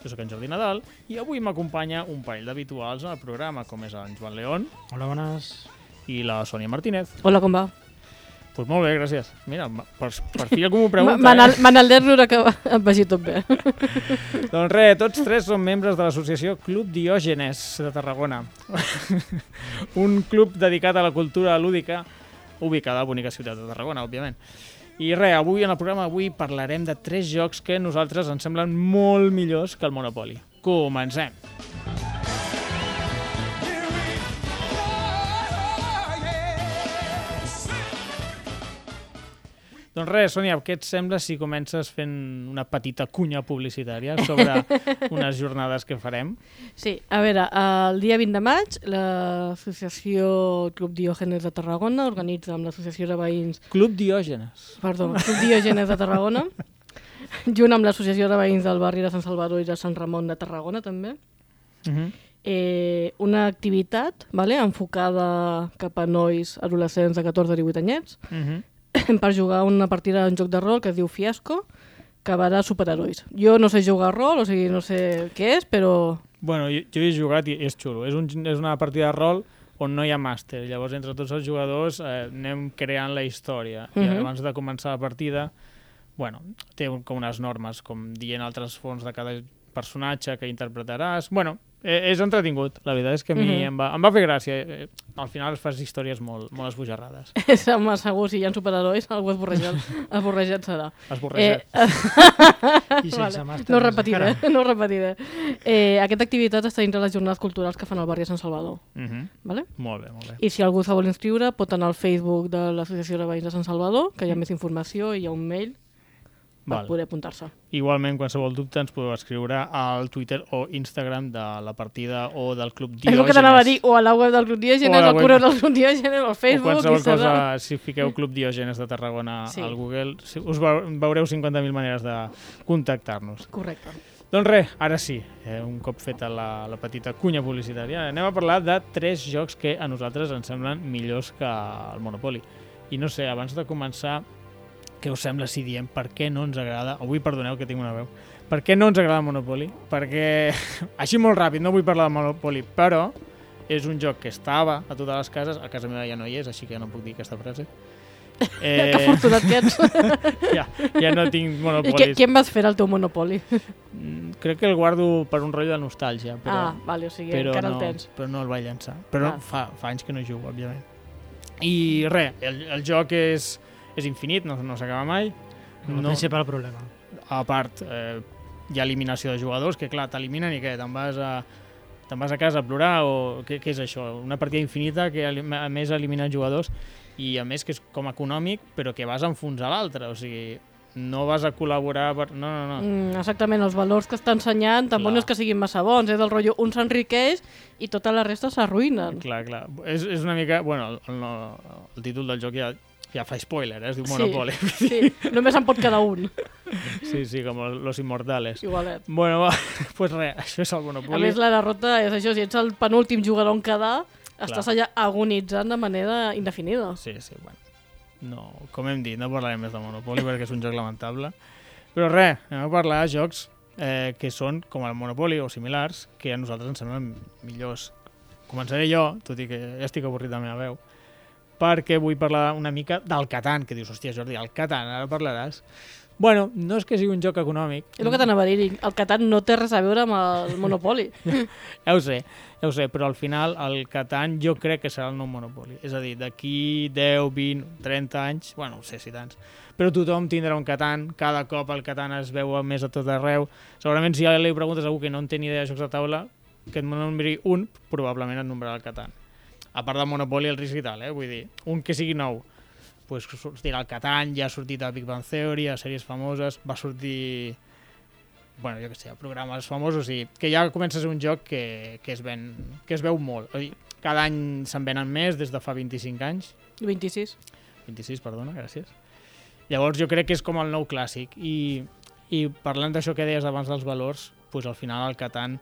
Jo sóc en Jordi Nadal i avui m'acompanya un parell d'habituals al programa, com és en Joan León Hola, bones. i la Sònia Martínez. Hola, com va? Pues molt bé, gràcies. Mira, per, per fi algú m'ho pregunta. Me'n alegro que et vagi tot bé. Eh? Doncs res, tots tres som membres de l'associació Club Diògenes de Tarragona. un club dedicat a la cultura lúdica, ubicada a la bonica ciutat de Tarragona, òbviament. I res, avui en el programa avui parlarem de tres jocs que nosaltres ens semblen molt millors que el Monopoly. Comencem! Doncs res, Sònia, què et sembla si comences fent una petita cunya publicitària sobre unes jornades que farem? Sí, a veure, el dia 20 de maig l'associació Club Diògenes de Tarragona organitza amb l'associació de veïns, Club Diògenes. perdó, Club Diògenes de Tarragona, junt amb l'associació de veïns del barri de Sant Salvador i de Sant Ramon de Tarragona també, Uh -huh. eh, una activitat vale, enfocada cap a nois adolescents de 14 a 18 anyets Uh -huh. Per jugar una partida d'un joc de rol que es diu Fiasco, que va de superherois. Jo no sé jugar a rol, o sigui, no sé què és, però Bueno, jo, jo he jugat i és xulo. És, un, és una partida de rol on no hi ha màster. Llavors, entre tots els jugadors eh, anem creant la història. I Mhm. abans de començar la partida, bueno, té un- com unes normes, com dient altres fons de cada personatge que interpretaràs. Bueno, eh, és entretingut. La veritat és que a mi Mhm. em, va, em va fer gràcia. Eh, al final fas històries molt, molt esbojarrades. és home, segur, si hi ha superherois, algú esborrejat, esborrejat serà. Esborrejat. Eh, I sense màster. no repetiré, encara. no ho repetiré. Eh, aquesta activitat està dintre les jornades culturals que fan al barri de Sant Salvador. Mhm. Vale? Molt bé, molt bé. I si algú se vol inscriure, pot anar al Facebook de l'Associació de Veïns de Sant Salvador, que hi ha Mm. més informació i hi ha un mail per Val. poder apuntar-se. Igualment, qualsevol dubte ens podeu escriure al Twitter o Instagram de la partida o del Club És Diògenes. el que t'anava a dir, o a la web del Club Diògenes, O al correu del Club Diògenes, al o Facebook, qualsevol Instagram... cosa, si fiqueu Club Diògenes de Tarragona Sí. al Google, us veu- veureu 50.000 maneres de contactar-nos. Correcte. Doncs res, ara sí, eh, un cop feta la, la petita cunya publicitària, anem a parlar de tres jocs que a nosaltres ens semblen millors que el Monopoly. I no sé, abans de començar, què us sembla si diem per què no ens agrada... Avui perdoneu que tinc una veu. Per què no ens agrada Monopoly? Perquè, així molt ràpid, no vull parlar de Monopoly, però és un joc que estava a totes les cases, a casa meva ja no hi és, així que no puc dir aquesta frase. Que afortunat que ets. ja, ja no tinc I què, Monopolis. què em vas fer al teu Monopoli? Mm, Crec que el guardo per un rotllo de nostàlgia, però, ah, vale, o sigui, però, encara no, el tens. però no el vaig llançar. Però Ah. fa, fa anys que no jugo, òbviament. I res, el, el joc és, és infinit, no, no s'acaba mai. El principal problema. a part, eh, hi ha eliminació de jugadors, que clar, t'eliminen i què? Te'n vas a te'n vas a casa a plorar o què, què és això? Una partida infinita que a més elimina jugadors i a més que és com econòmic però que vas a enfonsar l'altre, o sigui no vas a col·laborar per... No, no, no. Mm, exactament, els valors que està ensenyant tampoc Clar. no és que siguin massa bons, és del rotllo un s'enriqueix i tota la resta s'arruïnen. Clar, clar. És, és una mica... Bueno, el, el, el títol del joc ja, ja fa spoiler, eh? es diu Monopoly. Sí, sí, només en pot quedar un, Sí, sí, com los inmortales. igualet. Bueno, va, pues res, això és el A Monopoly. més, la derrota és això, si ets el penúltim jugador en quedar, estàs allà agonitzant de manera indefinida. Sí, sí, bueno. No, com hem dit, no parlarem més de Monopoly perquè és un joc lamentable. Però res, anem a parlar de jocs eh, que són com el Monopoly o similars, que a nosaltres ens semblen millors. Començaré jo, tot i que ja estic avorrit de la meva veu, perquè vull parlar una mica del Catan, que dius, hòstia, Jordi, el Catan, ara parlaràs. Bueno, no és que sigui un joc econòmic. És el que t'anava a dir, el Catan no té res a veure amb el Monopoli. Ja ho sé, ja ho sé, però al final el Catan jo crec que serà el nou Monopoly. És a dir, d'aquí 10, 20, 30 anys, bueno, no sé si tants, però tothom tindrà un Catan, cada cop el Catan es veu més a tot arreu. Segurament si ja li preguntes a algú que no en té ni idea de jocs de taula, que et nombri un, probablement et nombrarà el Catan. A part del Monopoly, el risc i tal, eh? vull dir, un que sigui nou, pues, sortirà el Catan, ja ha sortit a Big Bang Theory, a sèries famoses, va sortir bueno, jo què sé, programes famosos i que ja comença a ser un joc que, que, es, ven, que es veu molt. Vull dir, Cada any se'n venen més, des de fa 25 anys. 26. 26, perdona, gràcies. Llavors jo crec que és com el nou clàssic i, i parlant d'això que deies abans dels valors, doncs al final el Catan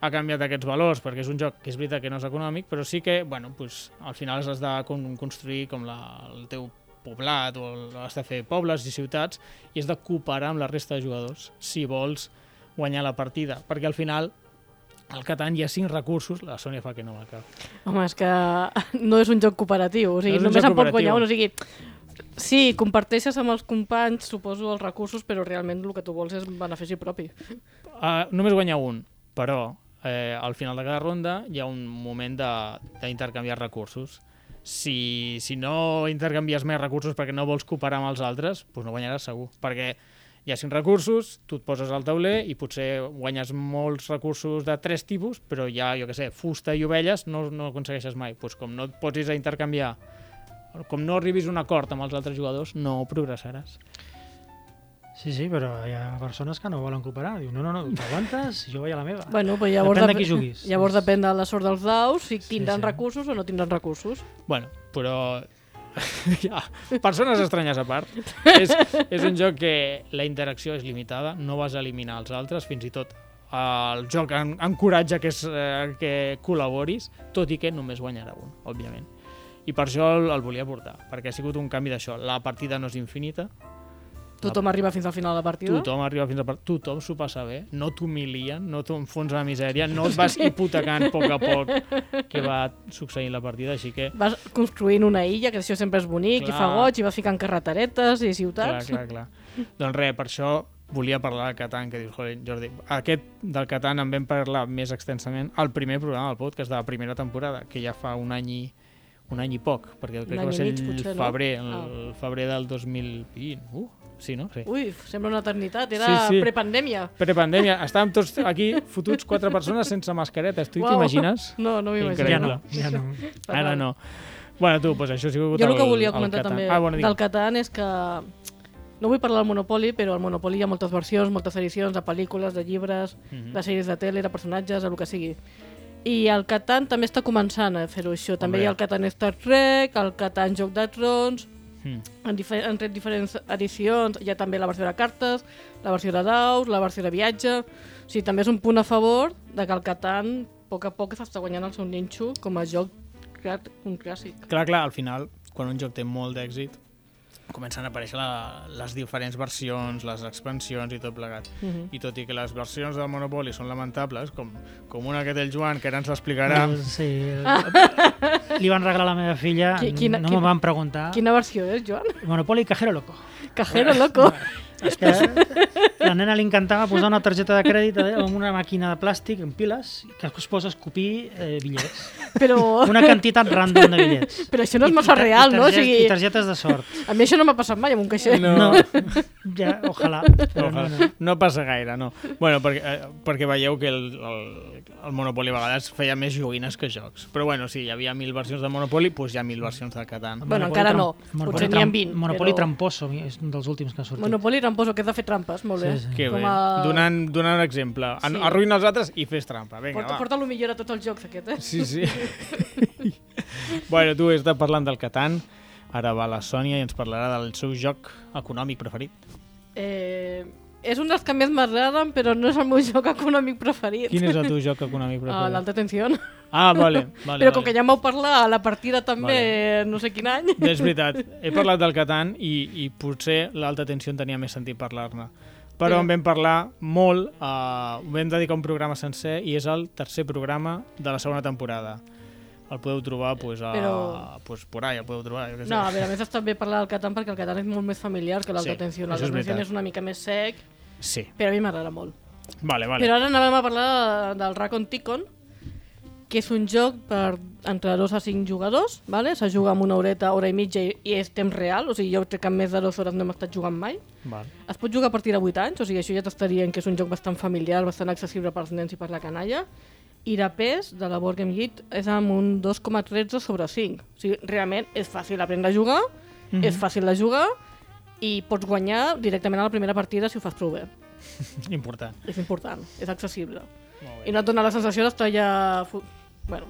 ha canviat aquests valors perquè és un joc que és veritat que no és econòmic, però sí que, bueno, doncs, al final has de con- construir com la, el teu poblat o has de fer pobles i ciutats i has de cooperar amb la resta de jugadors si vols guanyar la partida, perquè al final al Catan hi ha cinc recursos, la Sònia fa que no m'acaba. Home, és que no és un joc cooperatiu, o sigui, No només en pot guanyar un, o sigui... Sí, comparteixes amb els companys, suposo, els recursos, però realment el que tu vols és benefici propi. Uh, només guanya un, però eh, al final de cada ronda hi ha un moment d'intercanviar recursos. Si, si no intercanvies més recursos perquè no vols cooperar amb els altres, doncs no guanyaràs segur. Perquè hi ha cinc recursos, tu et poses al tauler i potser guanyes molts recursos de tres tipus, però ja, jo què sé, fusta i ovelles no, no aconsegueixes mai. Doncs com no et posis a intercanviar, com no arribis a un acord amb els altres jugadors, no progressaràs. Sí, sí, però hi ha persones que no volen cooperar. Diu, no, no, no, t'aguantes, jo vaig a la meva. Bueno, pues llavors, Depèn de qui juguis. llavors depèn de la sort dels daus, si Sí, tindran sí. recursos o no tindran recursos. Bueno, però... ja, persones estranyes a part. és, és un joc que la interacció és limitada, no vas a eliminar els altres, fins i tot el joc en, encoratja que, és, eh, que col·laboris, tot i que només guanyarà un, òbviament. I per això el, el volia portar, perquè ha sigut un canvi d'això. La partida no és infinita, Tothom arriba fins al final de la partida. tothom arriba fins a part... tothom s'ho passa bé, no t'humilien, no t'enfonsa a la misèria, no et vas hipotecant a poc a poc que va succeint la partida, així que Vas construint una illa, que això sempre és bonic, i Clar. fa goig, i vas ficant carreteretes i Clar, ciutats. clar, clar. doncs res, per això volia parlar del Catan, que dius, joder, Jordi, aquest del Catan en vam parlar més extensament al primer programa del podcast de la primera temporada, que ja fa un any i, un any i poc, perquè crec que va i ser mig, el potser, no? febrer, el Ah. febrer del 2020. Uh, sí, no? Sí. Ui, sembla una eternitat, era Sí, sí. prepandèmia. Prepandèmia, estàvem tots aquí fotuts quatre persones sense mascaretes, tu Uau. t'imagines? No, no m'imagino. Ja no, ja no. Ara no. Bueno, tu, doncs això ha sigut Jo el que volia el comentar també ah, bueno, del. Catan és que no vull parlar del Monopoly, però al Monopoly hi ha moltes versions, moltes edicions de pel·lícules, de llibres, Mhm. de sèries de tele, de personatges, el que sigui. I el Catan també està començant a fer-ho això. També Hombre. hi ha el Catan Star Trek, el Catan Joc de Trons, Mm. han, difer han tret diferents edicions, hi ha també la versió de cartes, la versió de daus, la versió de viatge... O sigui, també és un punt a favor de que el Catan a poc a poc s'està guanyant el seu ninxo com a joc creat un clàssic. Clar, clar, al final, quan un joc té molt d'èxit, comencen a aparèixer la, les diferents versions, les expansions i tot plegat. Mhm. I tot i que les versions del Monopoly són lamentables, com, com una que té el Joan, que ara ens l'explicarà, Eh, Sí. Li van regalar a la meva filla, Qui- quina- no quina- me van preguntar. Quina versió és, Joan? Monopoly Cajero Loco. Cajero, loco. És que la nena li encantava posar una targeta de crèdit eh, amb una màquina de plàstic en piles que es posa a escopir eh, bitllets. Però, Una quantitat random de bitllets. però això no és massa real, i no? O targetes- sigui, I targetes de sort. a mi això no m'ha passat mai amb un caixer. No. No, ja, ojalà. Però no, Ojalà. no. no passa gaire, no. Bueno, perquè, eh, perquè veieu que el, el, el Monopoly a vegades feia més joguines que jocs. Però bueno, sí, hi havia mil versions de Monopoly, doncs hi ha mil versions del Catan. Bueno, Monopoly encara tram- no. Monopoly Potser n'hi ha tram- 20, Monopoly però- tramposo és un dels últims que ha sortit. Monopoly tramposo, que és de fer trampes, molt bé. Sí, sí. Que bé. a- Donant, donant un exemple. Sí. Arruïna els altres i fes trampa. Vinga, Porta, va. porta el millor a tots els jocs, aquest, eh? Sí, sí. bueno, tu estàs parlant del Catan, ara va la Sònia i ens parlarà del seu joc econòmic preferit. eh és un dels que més m'agraden, però no és el meu joc econòmic preferit. Quin és el teu joc econòmic Ah, preferit? L'alta tensió. Ah, vale. vale Però com vale. que ja m'heu parlat a la partida també, no sé quin any. És veritat, he parlat del Catan i, i potser l'alta tensió en tenia més sentit parlar-ne. Però Sí. en vam parlar molt, uh, vam dedicar un programa sencer i és el tercer programa de la segona temporada. El podeu trobar pues, a, Però- pues, por ahí, el podeu trobar, jo sé. No, a veure, a més està bé parlar del Catan perquè el Catan és molt més familiar que l'alta Sí, L'alta és és una mica més sec, Sí, però a mi m'agrada molt. vale, vale. Però ara anàvem a parlar del Racon Ticon, que és un joc per entre 2 a 5 jugadors, vale? se juga amb una horeta, hora i mitja i, i és temps real, o sigui, jo crec que més de 2 hores no hem estat jugant mai. Vale. Es pot jugar a partir de 8 anys, o sigui, això ja t'estaria en que és un joc bastant familiar, bastant accessible pels nens i per la canalla. I de pes, de la Board Game Geek, és amb un 2,13 sobre 5. O sigui, realment és fàcil aprendre a jugar, Mhm. és fàcil de jugar i pots guanyar directament a la primera partida si ho fas prou bé. Important. És important, és accessible. I no et dona la sensació d'estar allà... Bueno.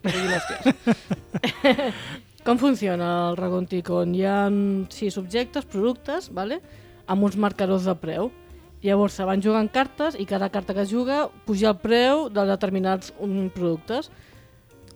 Com funciona el Ragonticon? Hi ha sis objectes, productes, vale? amb uns marcadors de preu. Llavors se van jugant cartes i cada carta que es juga puja el preu de determinats um, productes.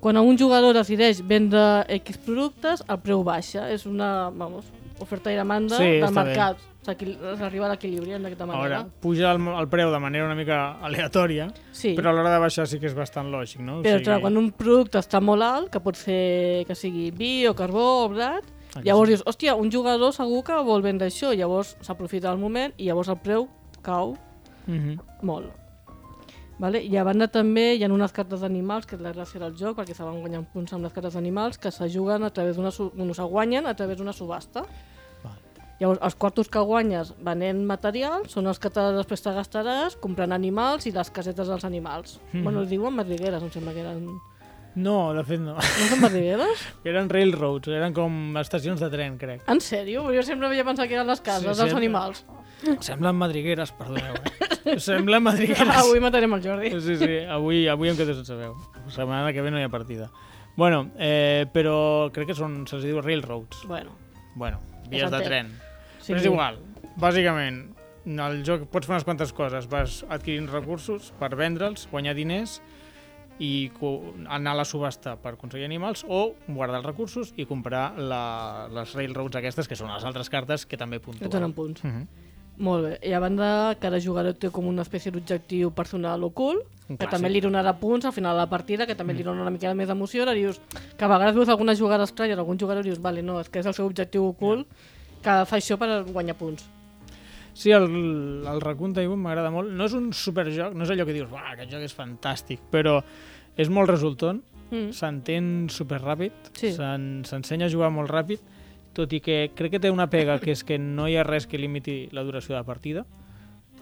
Quan un jugador decideix vendre X productes, el preu baixa. És una, vamos, oferta i demanda Sí, del està bé. S'arriba a l'equilibri d'aquesta manera. Ara, puja el, el preu de manera una mica aleatòria, sí. però a l'hora de baixar sí que és bastant lògic, no? Però clar, quan un producte està molt alt, que pot ser que sigui vi o carbó o blat, que llavors sí. dius, hòstia, un jugador segur que vol vendre això, llavors s'aprofita del moment i llavors el preu cau Mhm. molt. Vale? I a banda també hi ha unes cartes d'animals, que és la gràcia del joc, perquè se van guanyant punts amb les cartes d'animals, que se juguen a través d'una... su- Bueno, se guanyen a través d'una subhasta. Llavors, els quartos que guanyes venent material són els que te, després te gastaràs comprant animals i les casetes dels animals. Mhm. Bueno, es diuen madrigueres, em sembla que eren... No, de fet no. No són madrigueres? Eren railroads, eren com estacions de tren, crec. En sèrio? Jo sempre havia pensat que eren les cases Sí, dels sí. animals. Semblen madrigueres, perdoneu, eh? Semblen madrigueres. Avui matarem el Jordi. Sí, sí, avui, avui em quedo sense veu. La setmana que ve no hi ha partida. Bueno, eh, però crec que són, se'ls diu railroads. Bueno, Bueno, vies de tren. Sí, Però és igual. Bàsicament, el joc pots fer unes quantes coses. Vas adquirint recursos per vendre'ls, guanyar diners i anar a la subhasta per aconseguir animals o guardar els recursos i comprar la, les railroads aquestes, que són les altres cartes que també Que puntuen. donen punts. Mhm. Molt bé. I a banda, cada jugador té com una espècie d'objectiu personal ocult, Un que també li donarà punts al final de la partida, que també li dona una mica més d'emoció. Ara dius que a vegades veus alguna jugada estranya, algun jugador dius, vale, no, és que és el seu objectiu ocult, que fa això per guanyar punts. Sí, el, el Raccoon Tycoon m'agrada molt. No és un superjoc, no és allò que dius, "Uah, aquest joc és fantàstic, però és molt resultant, Mm. s'entén superràpid, Sí. s'en- s'ensenya a jugar molt ràpid, tot i que crec que té una pega, que és que no hi ha res que limiti la duració de la partida.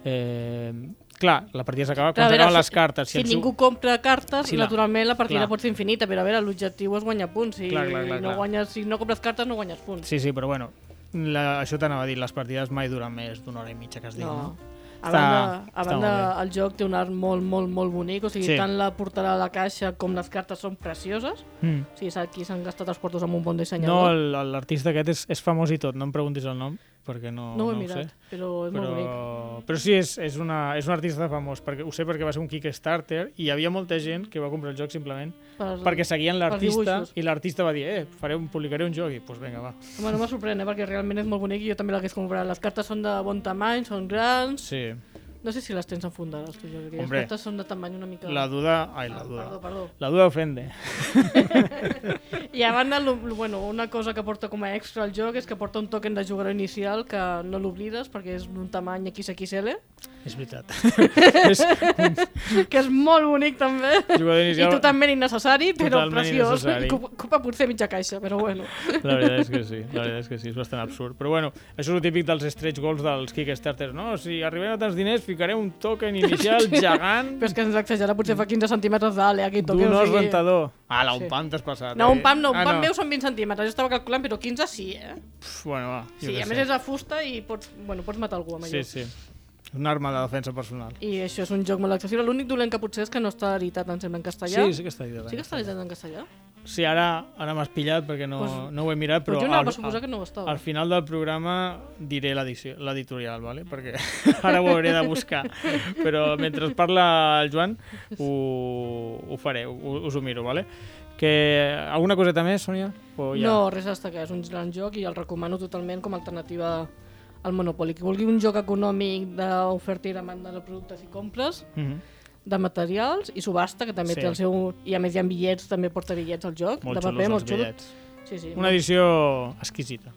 Eh, clar, la partida s'acaba quan s'acaben si- les cartes. Si, el ningú compra cartes, Sí, naturalment la partida clar. pot ser infinita, però a veure, l'objectiu és guanyar punts. Si, Clar, clar, clar, no clar. guanyes, si no compres cartes, no guanyes punts. Sí, sí, però bueno, la, això t'anava a dir, les partides mai duren més d'una hora i mitja, que es diu, no? No. A Està- banda, a banda el joc té un art molt, molt, molt bonic, o sigui, Sí. tant la portada de la caixa com les cartes són precioses. Mm. O sigui, aquí s'han gastat els quartos amb un bon No, dissenyador. el- l'artista aquest és, és famós i tot, no em preguntis el nom, perquè no, no ho he no mirat, sé. però és molt bonic. Però, però sí, és, és, una, és un artista famós, perquè ho sé perquè va ser un Kickstarter i hi havia molta gent que va comprar el joc simplement Per... perquè seguien l'artista i l'artista va dir, eh, faré un, publicaré un joc i doncs pues vinga, va. Home, no me sorprèn, eh, perquè realment és molt bonic i jo també l'hagués comprat. Les cartes són de bon tamany, són grans... Sí, No sé si les tens enfundades, tu, Jordi. Hombre. Les cartes són de tamany una mica... la duda... Ai, la Ah, duda. Perdó, perdó. La duda ofende. I a banda, lo, bueno, una cosa que porta com a extra al joc és que porta un token de jugador inicial que no l'oblides perquè és d'un tamany XXL, És veritat. és un que és molt bonic també. jugador I inicial... totalment innecessari, però Totalment preciós. innecessari. Ocupa potser mitja caixa, però bueno. La veritat és que sí, la veritat és que sí, és bastant absurd. Però bueno, això és el típic dels stretch goals dels Kickstarters, no? Si arribem a tants diners, ficaré un token inicial gegant Però és que ens exagera, potser fa 15 centímetres d'ale aquell token. d'un os sigui- rentador. Ah, la un Sí. pam t'has passat. No, eh? un pam no, un ah, pam meu són 20 centímetres. Jo estava calculant, però 15 sí, eh? Pff, bueno, va. jo Sí, què a sé. més és de fusta i pots, bueno, pots matar algú amb Sí, allò. sí. És una arma de defensa personal. I això és un joc molt accessible. L'únic dolent que potser és que no està editat, em sembla, en castellà. Sí, sí que està dit. Sí que està editat en castellà? Sí, ara, ara m'has pillat perquè no, Pues- no ho he mirat, Però jo anava al, a suposar que no ho estava. al final del programa diré l'editorial, vale? perquè ara ho hauré de buscar. Però mentre parla el Joan ho, ho faré, ho, us ho miro. Vale? Que, alguna coseta més, Sònia? O ja? No, res a destacar. És un gran joc i el recomano totalment com a alternativa al Monopoly. Qui vulgui un joc econòmic d'oferta i demanda de productes i compres, Mhm. De materials i subhasta, que també Sí. té el seu... I a més hi ha bitllets, també porta bitllets al joc, Molt de paper, els molt xulos. bitllets. Sí, sí. Una edició exquisita.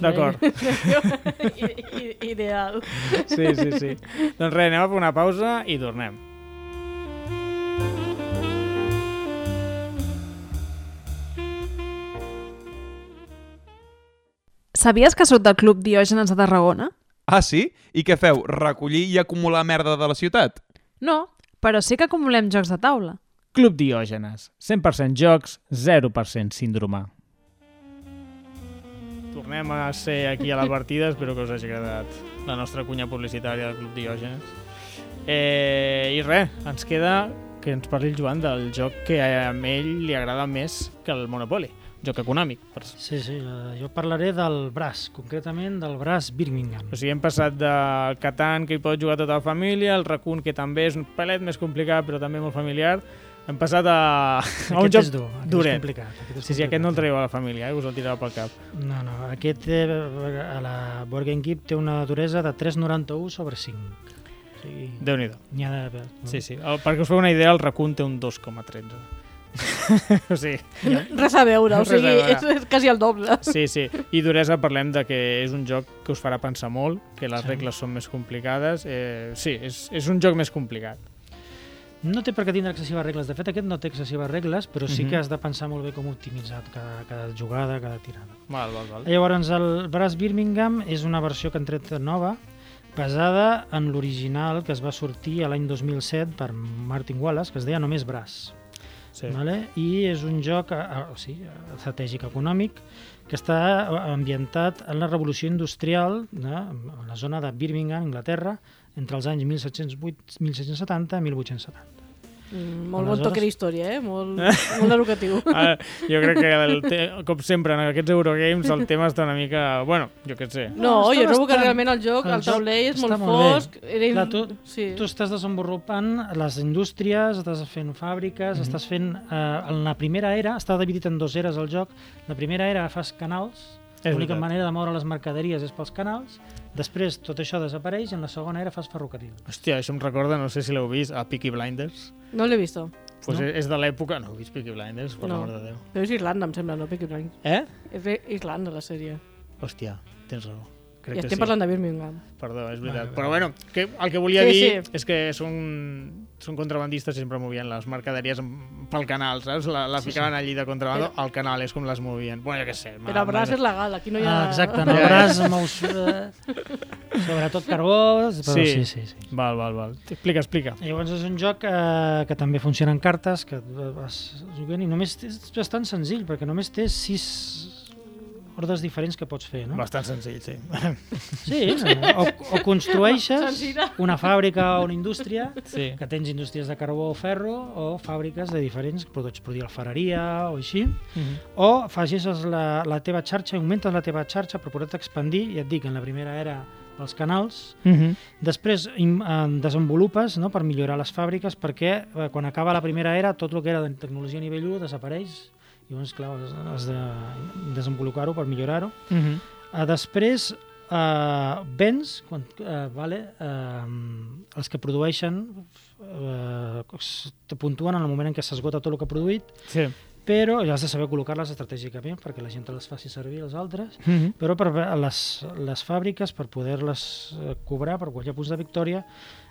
D'acord. Ideal. Sí, sí, sí. doncs res, anem a fer una pausa i tornem. Sabies que sóc del Club Diògenes de Tarragona? Ah, sí? I què feu? Recollir i acumular merda de la ciutat? No, però sí que acumulem jocs de taula. Club Diògenes. 100% jocs, 0% síndrome. Tornem a ser aquí a la partida, espero que us hagi agradat la nostra cunya publicitària del Club Diògenes. Eh, I res, ens queda que ens parli el Joan del joc que a ell li agrada més que el Monopoly, joc econòmic. Sí, sí, eh, jo parlaré del braç, concretament del braç Birmingham. O sigui, hem passat del Catan, que hi pot jugar tota la família, el Raccoon, que també és un pelet més complicat, però també molt familiar. Hem passat a, a un joc dur, duret. complicat. Aquest és Sí, sí, aquest no el traieu a la família, eh? us el tirarà pel cap. No, no, aquest eh, a la Board Game Geek té una duresa de 3,91 sobre 5. O sigui, Déu-n'hi-do. de... Sí, sí. El, perquè us feu una idea, el Raccoon té un 2,13. o sigui, Res a veure, o Res sigui, veure. és, és quasi el doble. sí, sí. I duresa parlem de que és un joc que us farà pensar molt, que les Sí. regles són més complicades. Eh, sí, és, és un joc més complicat. No té per què tindre excessives regles. De fet, aquest no té excessives regles, però sí Mhm. que has de pensar molt bé com optimitzar cada, cada jugada, cada tirada. Val, val, val. Llavors, el braç Birmingham és una versió que han tret nova, basada en l'original que es va sortir a l'any 2007 per Martin Wallace, que es deia només braç. Sí. Vale? I és un joc eh, eh, sí, estratègic econòmic que està eh, ambientat en la revolució industrial de, en la zona de Birmingham, Anglaterra, entre els anys 1708, 1770 i 1870. Mm, molt bon Aleshores- toque d'història, eh? Molt, molt educatiu. Ah, jo crec que, el te... com sempre, en aquests Eurogames el tema està una mica... Bueno, jo què sé. No, està jo trobo que realment el joc, el el, joc taulell és molt, molt fosc. Era... Clar, tu, sí. tu estàs desenvolupant les indústries, estàs fent fàbriques, Mhm. estàs fent... Eh, en la primera era, està dividit en dues eres el joc, la primera era fas canals, És l'única manera de moure les mercaderies és pels canals, després tot això desapareix i en la segona era fas ferrocarril. Hòstia, això em recorda, no sé si l'heu vist, a Peaky Blinders. No l'he vist. Pues No? és de l'època... No heu vist Peaky Blinders, per No. l'amor de Déu. Però és Irlanda, em sembla, no? Peaky Blinders. Eh? És d'Irlanda, la sèrie. Hòstia, tens raó. Crec I que estem sí. parlant de Birmingham. Perdó, és veritat. Vale, Però bueno, que, el que volia Sí, dir sí. és que són, són contrabandistes i sempre movien les mercaderies pel canal, saps? La, la Sí, ficaven allí de contrabando Però- al canal, és com les movien. Bueno, jo què sé. Però el braç és legal, aquí no hi ha... Ah, exacte, en el braç mous eh, sobretot carbó, però Sí. sí, sí, sí. Val, val, val. Explica, explica. Llavors és un joc eh, que també funciona en cartes, que vas jugant i només és bastant senzill, perquè només té sis ordres diferents que pots fer, no? Bastant senzill, sí. Sí, o, o construeixes una fàbrica o una indústria, sí. que tens indústries de carbó o ferro, o fàbriques de diferents, pots produir alfareria o així, Mhm. o facis la, la teva xarxa, augmentes la teva xarxa per poder-te expandir, i et dic, en la primera era pels canals, Mhm. Després im- eh, desenvolupes no, per millorar les fàbriques perquè eh, quan acaba la primera era tot el que era de tecnologia a nivell 1 desapareix llavors clar, has, de desenvolupar-ho per millorar-ho. Mhm. Uh, després eh, vens, quan, eh, vale, eh, els que produeixen s- te puntuen en el moment en què s'esgota tot el que ha produït, Sí. però ja has de saber col·locar-les estratègicament perquè la gent les faci servir els altres Mhm. però per les, les fàbriques, per poder-les cobrar, per qualsevol punts de victòria,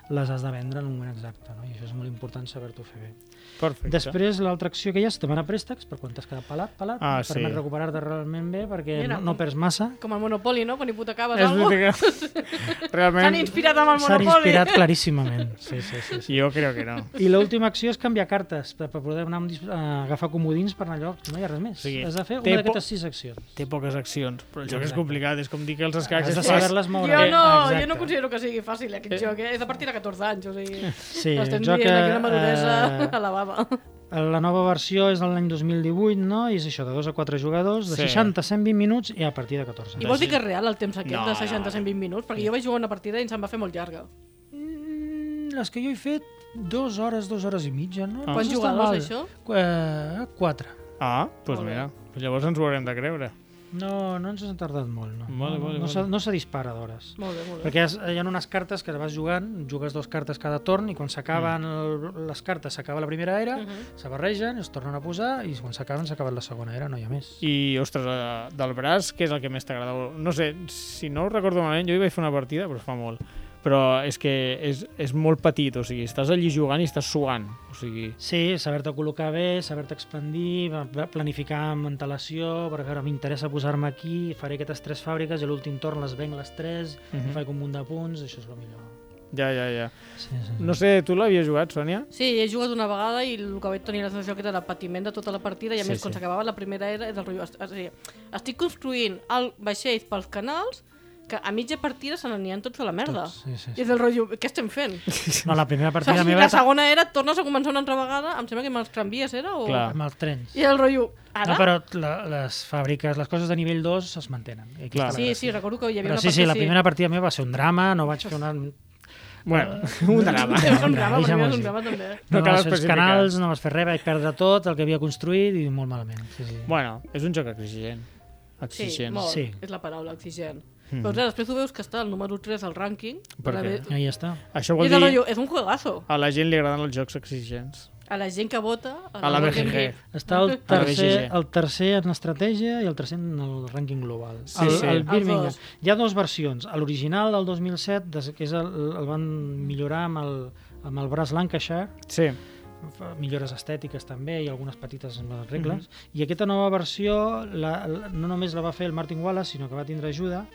les has de vendre en un moment exacte, no? i això és molt important saber-t'ho fer bé. Perfecte. Després, l'altra acció que hi ha és demanar préstecs per quan t'has quedat pelat, pelat, Ah, et permet sí. recuperar-te realment bé perquè Mira, no, no perds massa. Com el Monopoly, no? Quan hipotecaves És alguna veritat que... S'han Realment, inspirat amb el S'han Monopoly. inspirat claríssimament. Sí, sí, sí, sí. jo crec que no. I l'última acció és canviar cartes per, per poder anar a agafar comodins per anar a lloc. No hi ha res més. O sigui, Has de fer una po- d'aquestes sis accions. Té poques accions, però el joc és Exacte. complicat. És com dir que els escacs Has de és saber-les moure. Jo no, Exacte. jo no considero que sigui fàcil aquest Eh. joc, eh? és a partir de 14 anys, o sigui, Sí, estem el joc, dient aquí una eh, maduresa elevada. La nova versió és de l'any 2018, no? I és això, de 2 a 4 jugadors, de Sí. 60 a 120 minuts i a partir de 14. I vols dir que és real el temps aquest No, de no, 60-120 minuts? Perquè jo vaig jugar una partida i em va fer molt llarga. Mm, les que jo he fet, dues hores, dues hores i mitja, no? Ah. Quants està jugadors, això? Eh, quatre. Ah, doncs bé. mira. Llavors ens ho haurem de creure. No, no ens ha tardat molt, no. Vale, no, vale, no, vale. se, no se dispara d'hores. Molt bé, molt bé. Perquè has, hi ha unes cartes que vas jugant, jugues dues cartes cada torn i quan s'acaben Mm. les cartes s'acaba la primera era, Mhm. se barregen, es tornen a posar i quan s'acaben s'ha acabat la segona era, no hi ha més. I, ostres, eh, del braç, què és el que més t'agrada? No sé, si no ho recordo malament, jo hi vaig fer una partida, però fa molt. Però és que és, és molt petit, o sigui, estàs allí jugant i estàs suant. O sigui, Sí, saber-te col·locar bé, saber-te expandir, planificar amb antelació, per veure, m'interessa posar-me aquí, faré aquestes tres fàbriques i a l'últim torn les venc les tres, Mhm. mm -hmm. faig un munt de punts, això és el millor. ja, ja, ja. Sí, sí, sí. No sé, tu l'havies jugat, Sònia? Sí, he jugat una vegada i el que vaig tenir la sensació que era el patiment de tota la partida i a Sí, més sí. quan s'acabava la primera era és el rotllo, estic construint el vaixells pels canals que a mitja partida se n'anien tots a la merda. Tots, sí, sí, I és el rotllo, què estem fent? No, la primera O partida sigui, meva la segona era, tornes a començar una altra vegada, em sembla que amb els tramvies era, o... Clar. amb els trens. I el rotllo, ara? No, però la, les fàbriques, les coses de nivell 2 es mantenen. I aquí Clar. Sí, sí, recordo que hi havia Però una sí, part sí, que la primera partida meva va ser un drama, no vaig fer una... Bueno, un drama. És un drama, perquè és un drama també. No No, cal no els canals, no vas fer res, vaig perdre tot el que havia construït i molt malament. Sí, sí. Bueno, és un joc exigent. Sí, Exigent. molt, Sí. és la paraula, exigent. Mhm. Però clar, després ho veus que està al número 3 al rànquing. Per A què? la- Ahí està. Això vol és el dir rotllo, és un juegazo. a la gent li agraden els jocs exigents. A la gent que vota... A la Working BGG. Està el A la tercer, BGG. el tercer en estratègia i el tercer en el rànquing global. Sí, el, sí. el Birmingham. dos. Hi ha dues versions. A L'original del 2007, des- que és el, el van millorar amb el, amb el braç Lancashire, Sí. millores estètiques també i algunes petites amb les regles. I aquesta nova versió la, la, no només la va fer el Martin Wallace, sinó que va tindre ajuda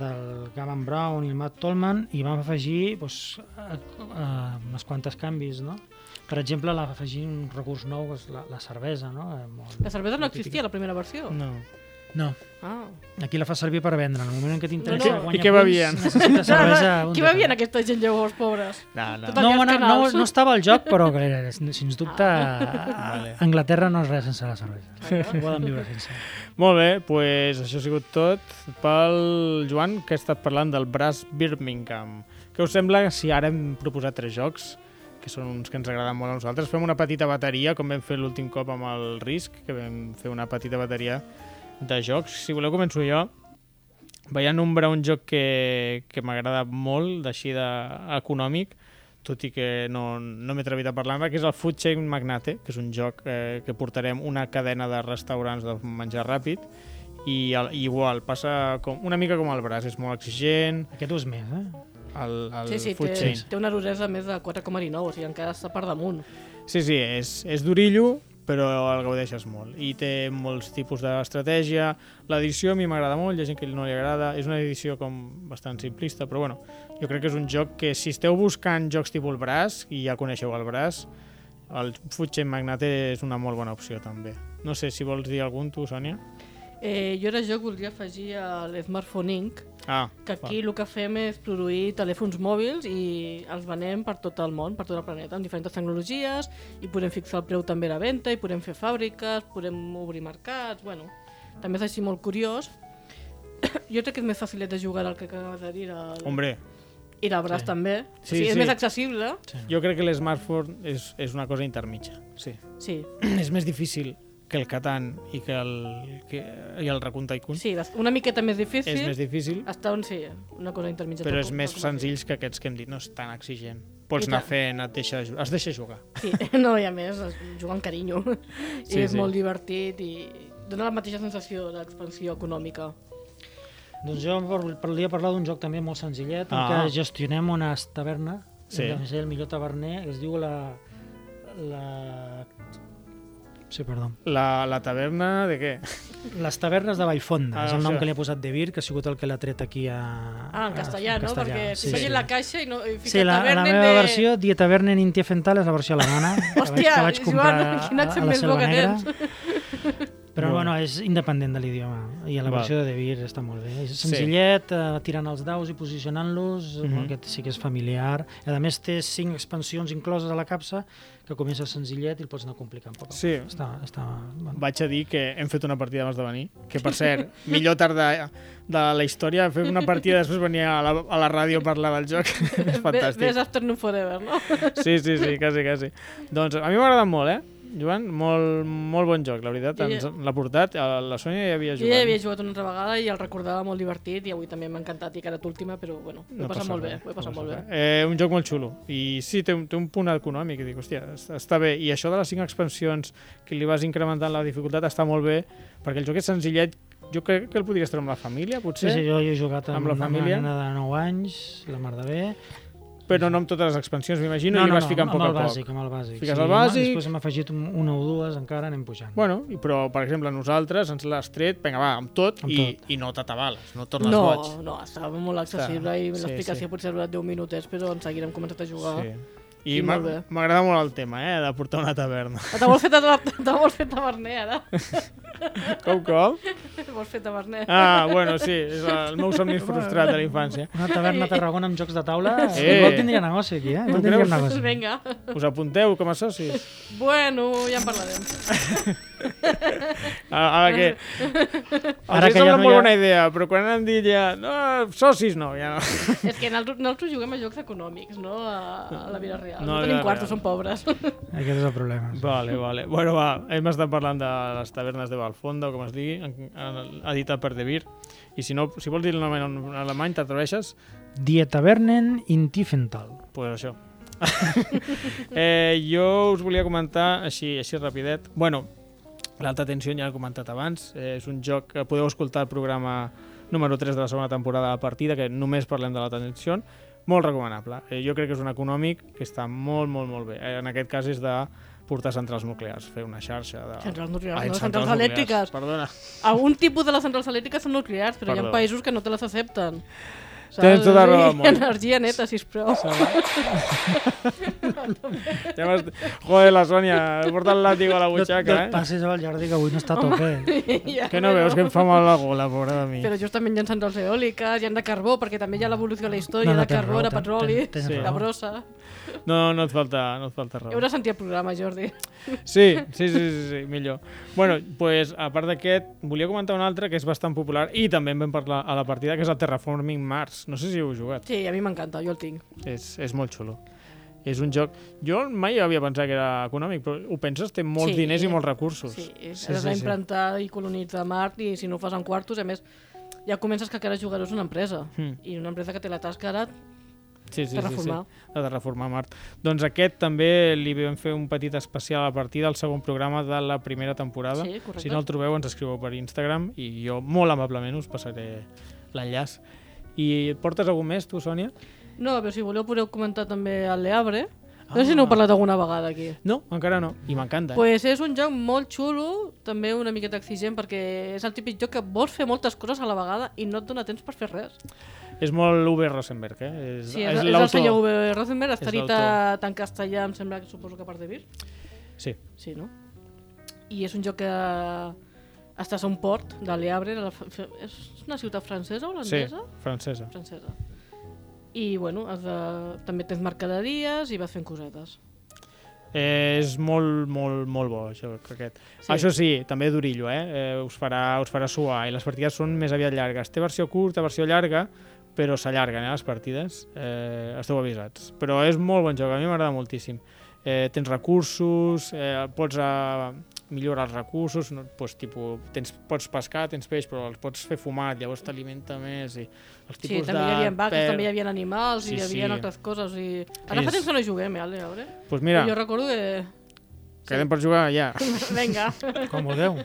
del Gavin Brown i el Matt Tolman i vam afegir doncs, a, a, unes quantes canvis, no? Per exemple, la va afegir un recurs nou, que és la, la cervesa, no? Eh, molt- La cervesa no existia a la primera versió. No. No, Ah. aquí la fa servir per vendre. En el moment en què t'interessa No, no. guanyar I què va punts, bien? necessita cervesa... va de bien cada. aquesta gent llavors, pobres? No, no. Tot No, no, no, no estava al joc, però que, era- sens dubte Ah. Anglaterra no és res sense la cervesa. Ho poden viure sense. Molt bé, doncs això ha sigut tot pel Joan, que ha estat parlant del Brass Birmingham. Què us sembla si ara hem proposat tres jocs, que són uns que ens agraden molt a nosaltres? Fem una petita bateria, com vam fer l'últim cop amb el Risk, que vam fer una petita bateria de jocs. Si voleu començo jo. Vaig a nombrar un joc que, que m'agrada molt, d'així de- econòmic, tot i que no, no m'he atrevit a parlar que és el Food Chain Magnate, que és un joc eh, que portarem una cadena de restaurants de menjar ràpid, i, el, i igual, passa com, una mica com el braç, és molt exigent, Aquest ho és més, eh? el, el Sí, sí, Food té, Chain. té una duresa més de 4,9, o sigui, encara està per damunt. Sí, sí, és, és durillo, però el gaudeixes molt. I té molts tipus d'estratègia. L'edició a mi m'agrada molt, hi ha gent que no li agrada. És una edició com bastant simplista, però bueno, jo crec que és un joc que si esteu buscant jocs tipus el braç, i ja coneixeu el braç, el Chain Magnate és una molt bona opció també. No sé si vols dir algun tu, Sònia? Eh, jo era jo voldria afegir a l'Smartphone Inc., Ah, que aquí el que fem és produir telèfons mòbils i els venem per tot el món, per tot el planeta, amb diferents tecnologies, i podem fixar el preu també a la venda, i podem fer fàbriques, podem obrir mercats, bueno, també és així molt curiós. jo crec que és més facilet de jugar el que acabes de dir, el, hombre, i el braç Sí. també. Sí, o sigui, és sí. més accessible, jo crec que l'smartphone és, és una cosa intermitja, sí. sí. és més difícil que el Catan i que el, que, i el Raccoon Tycoon. Sí, una miqueta més difícil, És més difícil, està on sí, una cosa intermitja. però és més senzills que aquests que hem dit, no és tan exigent. Pots I anar tant. fent, et deixa, es deixa jugar. Sí, no, i a més, es juga amb carinyo. I Sí, és sí. molt divertit i dona la mateixa sensació d'expansió econòmica. Doncs jo vol- volia parlar d'un joc també molt senzillet, en Ah. què gestionem una taverna, Sí. ser el millor taverner, que es diu la... la... Sí, perdó. La, la taverna de què? Les tavernes de Vallfonda, Ah, és el nom això. que li ha posat De Vir, que ha sigut el que l'ha tret aquí a... Ah, en castellà, a- no? Perquè sí, sí. la caixa i no i fica Sí, la, la meva de... versió, Die Tavernen in Tiefenthal, és la versió alemana, que vaig, Hòstia, que vaig comprar Joan, quin accent més bo que tens. Però bueno, és independent de l'idioma i la versió de De Vir està molt bé. És senzillet, eh, tirant els daus i posicionant-los, mm Mhm. aquest sí que és familiar. I a més té cinc expansions incloses a la capsa que comença senzillet i el pots anar complicant. Poc. Sí. Està, està, bueno. Vaig a dir que hem fet una partida abans de venir, que per cert, millor tarda de la història, fer una partida i després venir a la, a la ràdio a parlar del joc. és Be- fantàstic. Best Afternoon Forever, no? Sí, sí, sí, quasi, quasi. Doncs a mi m'ha agradat molt, eh? Joan, molt, molt bon joc, la veritat. Jo ja- Ens l'ha portat, a la Sònia ja havia Jo jugat. ja havia jugat una altra vegada i el recordava molt divertit i avui també m'ha encantat i que era l'última, però bueno, ho he passat passa molt res, bé, ho he no passat passa molt bé. res. Eh, un joc molt xulo. I sí, té un, té un punt econòmic. I dic, hòstia, està, bé. I això de les cinc expansions que li vas incrementant la dificultat està molt bé, perquè el joc és senzillet. Jo crec que el podries treure amb la família, Sí, potser, sí, jo, jo he jugat amb, Amb la una família? nena de 9 anys, la mar de bé. Però no amb totes les expansions, m'imagino, i li vas ficant amb poc a el poc. bàsic, amb el bàsic. Fiques sí, el bàsic. Després hem afegit un, una o dues, encara anem pujant. Bueno, i, però, per exemple, nosaltres ens l'has tret, vinga, va, amb tot, Amb i, tot. i no t'atabales, no tornes No, boig. no, estava molt accessible Està- i sí, l'explicació sí. potser ha durat 10 minutets, però en seguida hem començat a jugar. Sí. Sí, I molt bé. m'agrada molt el tema, eh, de portar una taverna. T'ha molt fet, t'ha molt fet taverner, ara. Com, com? Vols fer taverner? Ah, bueno, sí, és el meu somni frustrat de la infància. Una taverna a Tarragona amb jocs de taula, Eh. igual tindria negoci aquí, eh? Igual tindria negoci. Vinga. Us apunteu com a socis? Bueno, ja en parlarem. Ara, ara que... Ara que ja una no molt hi ha- bona idea, però quan han dit ja... No, socis no, ja no. És que nosaltres, nosaltres juguem a jocs econòmics, no a, a la vida real. No, No, a la tenim quartos, som pobres. Aquest és el problema. Vale, vale. Bueno, va, hem estat parlant de les tavernes de Valfonda, o com es digui, editat per De Beer. I si no, si vols dir el nom en alemany, t'atreveixes? Die Tavernen in Tiefenthal. pues això. eh, jo us volia comentar així, així rapidet. Bueno, l'alta tensió ja l'he comentat abans. Eh, és un joc que podeu escoltar el programa número 3 de la segona temporada de la partida, que només parlem de l'alta tensió. Molt recomanable. Eh, jo crec que és un econòmic que està molt, molt, molt bé. Eh, en aquest cas és de portar centrals nuclears, fer una xarxa de... Centrals nuclears, Ai, no centrals centrals elèctriques. Perdona. Algun tipus de les centrals elèctriques són nuclears, però hi Perdó. ha països que no te les accepten. Tens tota la raó del món. Energia neta, sisplau. Ja m'has- Joder, la Sònia, he portat el làtigo a la No, butxaca, no et eh? passis al Jordi, que avui no està a tope. Ja, Que no veus que em fa mal la gola, pobra de mi. Però justament hi ha centrals eòliques, hi ha de carbó, perquè també hi ha l'evolució de la història, No, no, de carbó, raó, de ten- petroli, ten- tens Sí. de brossa. No, no et falta, no et falta raó. Hauràs sentit el programa, Jordi. Sí, sí, sí, sí, sí millor. Bueno, pues, a part d'aquest, volia comentar un altre que és bastant popular i també en vam parlar a la partida, que és el Terraforming Mars. No sé si heu jugat. Sí, a mi m'encanta, jo el tinc. És, és molt xulo. És un joc... Jo mai havia pensat que era econòmic, però ho penses, té molts Sí. diners i molts recursos. Sí, és, Sí, has sí, sí. d'implantar i colonitzar Mart i si no ho fas en quartos, a més, ja comences que cada jugador és una empresa. Mm. I una empresa que té la tasca ara Sí, sí, de sí, sí, reformar. de terraformar Mart. Doncs aquest també li vam fer un petit especial a partir del segon programa de la primera temporada. Sí, correcte. Si no el trobeu, ens escriveu per Instagram i jo molt amablement us passaré l'enllaç. I portes algun més, tu, Sònia? No, però si voleu podeu comentar també el Leabre. No sé si Ah. n'heu parlat alguna vegada aquí. No, encara no. I m'encanta. Eh? Pues és un joc molt xulo, també una miqueta exigent, perquè és el típic joc que vols fer moltes coses a la vegada i no et dona temps per fer res. És molt Uwe Rosenberg, eh? És, Sí, és, és, el l'autor. senyor Uwe Rosenberg, està És editat en castellà, em sembla que suposo que per de Vir. Sí. Sí, no? I és un joc que estàs a un port de Le Havre, és una ciutat francesa o Sí, holandesa? francesa. Francesa. I, bueno, has de... també tens mercaderies i vas fent cosetes. Eh, és molt, molt, molt bo, això, aquest. Sí. Sí. Això sí, també d'orillo, eh? eh? Us farà, us farà suar i les partides són més aviat llargues. Té versió curta, versió llarga, però s'allarguen eh, les partides. Eh, esteu avisats. Però és molt bon joc, a mi m'agrada moltíssim. Eh, tens recursos, eh, pots eh, millorar els recursos, no, pues, tipus, tens, pots pescar, tens peix, però els pots fer fumat, llavors t'alimenta més. I els Sí, tipus també de hi havia vaques, per- també hi havia animals Sí, i hi havia sí. altres coses. I... Ara fa És- temps que no juguem, eh, al Le Havre. pues mira, Jo recordo que... quedem per jugar ja. Vinga, Com ho deu.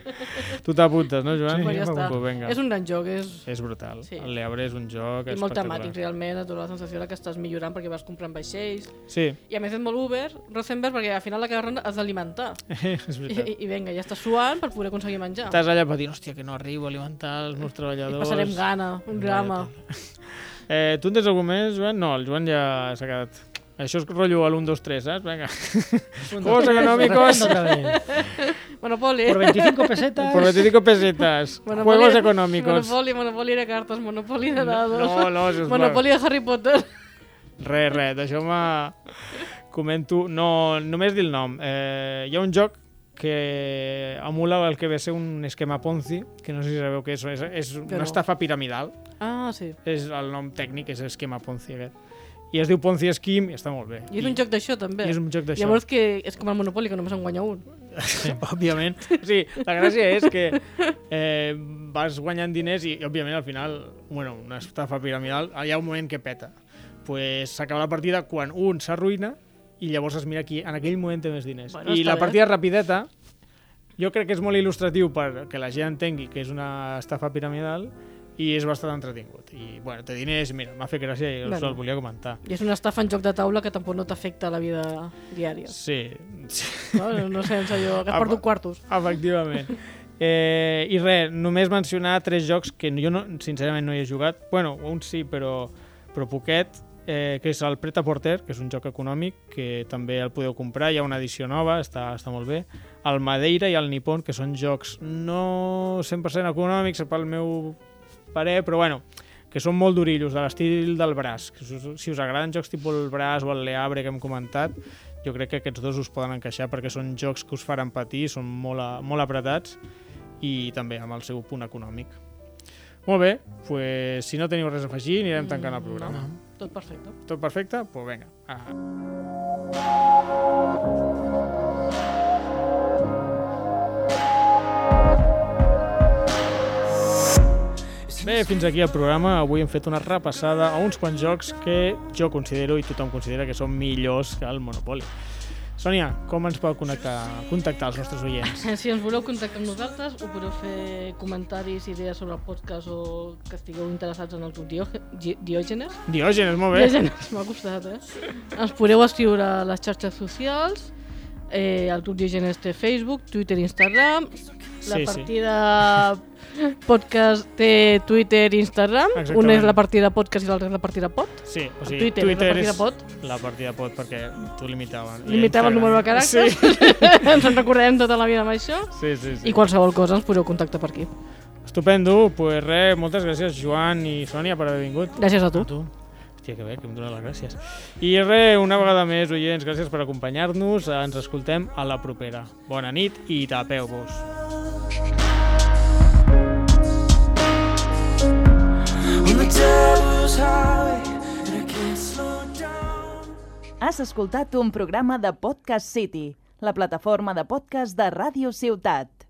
Tu t'apuntes, no, Joan? Sí, pues ja està. Pues vinga. És un gran joc, és... És brutal. Sí. El Leabre és un joc I molt temàtic, realment, et dona la sensació de que estàs millorant perquè vas comprant vaixells. Sí, I a més és molt Uber, Rosenberg, perquè al final de cada ronda has d'alimentar. és I, veritat. i, I vinga, ja estàs suant per poder aconseguir menjar. Estàs allà patint, hòstia, que no arribo a alimentar els meus I treballadors. passarem gana, un drama. Eh, tu en tens algú més, Joan? No, el Joan ja s'ha quedat... Això és rotllo a l'1, 2, 3, saps? Vinga. Juegos económicos. Monopoly. Por 25 pesetas. por 25 pesetas. Juegos económicos. Monopoly, Monopoly de cartes, Monopoly de dados. No, no, sisplau. Monopoly de Harry Potter. Res, res, deixeu-me... Comento... No, només dir el nom. Eh, hi ha un joc que emula el que ve ser un esquema Ponzi, que no sé si sabeu què és, és, és una no. estafa piramidal. Ah, sí. És el nom tècnic, és esquema Ponzi aquest. I es diu Ponzi Scheme i està molt bé. I és un joc d'això, també. I és un joc d'això. Llavors que és com el Monopoly, que només en guanya un. òbviament. Sí, la gràcia és que eh, vas guanyant diners i, òbviament, al final, bueno, una estafa piramidal, hi ha un moment que peta. Pues s'acaba la partida quan un s'arruïna i llavors es mira qui en aquell moment té més diners. Bueno, I la bé. partida rapideta, jo crec que és molt il·lustratiu per que la gent entengui que és una estafa piramidal i és bastant entretingut. I, bueno, té diners, mira, m'ha fet gràcia i us Bueno. el volia comentar. I és una estafa en joc de taula que tampoc no t'afecta la vida diària. Sí. No, no sé, en sèrio, que has perdut quartos. Efectivament. Eh, I res, només mencionar tres jocs que jo no, sincerament no hi he jugat. Bueno, un sí, però, però poquet. eh, que és el Pret a Porter, que és un joc econòmic, que també el podeu comprar, hi ha una edició nova, està, està molt bé. El Madeira i el Nippon, que són jocs no 100% econòmics pel meu parer, però bueno, que són molt durillos, de l'estil del braç. Si, us, agraden jocs tipus el braç o el Leabre que hem comentat, jo crec que aquests dos us poden encaixar perquè són jocs que us faran patir, són molt, a, molt apretats i també amb el seu punt econòmic. Molt bé, pues, si no teniu res a afegir, anirem tancant el programa. Tot perfecte. Tot perfecte? Doncs pues vinga. Ah. Bé, fins aquí el programa. Avui hem fet una repassada a uns quants jocs que jo considero i tothom considera que són millors que el Monopoly. Sònia, com ens podeu connectar, contactar els nostres oients? Si ens voleu contactar amb nosaltres, ho podeu fer comentaris, idees sobre el podcast o que estigueu interessats en el Di- Diògenes. Diògenes, molt bé. Diògenes, m'ha costat, eh? Ens podeu escriure a les xarxes socials, eh, el club Diògenes té Facebook, Twitter i Instagram, la Sí, sí. partida podcast té Twitter i Instagram, un Exactament. és la partida podcast i l'altre és la partida pod. Sí, o sigui, Twitter, Twitter, és la partida és pot. la partida pot perquè t'ho limitaven. Limitava el número de caràcters, Sí, ens en recordem tota la vida amb això, sí, sí. sí. i qualsevol cosa ens podeu contactar per aquí. Estupendo, pues res, moltes gràcies Joan i Sònia per haver vingut. Gràcies a tu. tu. Hòstia, que bé, que em donen les gràcies. I res, una vegada més, oients, gràcies per acompanyar-nos. Ens escoltem a la propera. Bona nit i tapeu-vos. Has escoltat un programa de Podcast City, la plataforma de podcast de Ràdio Ciutat.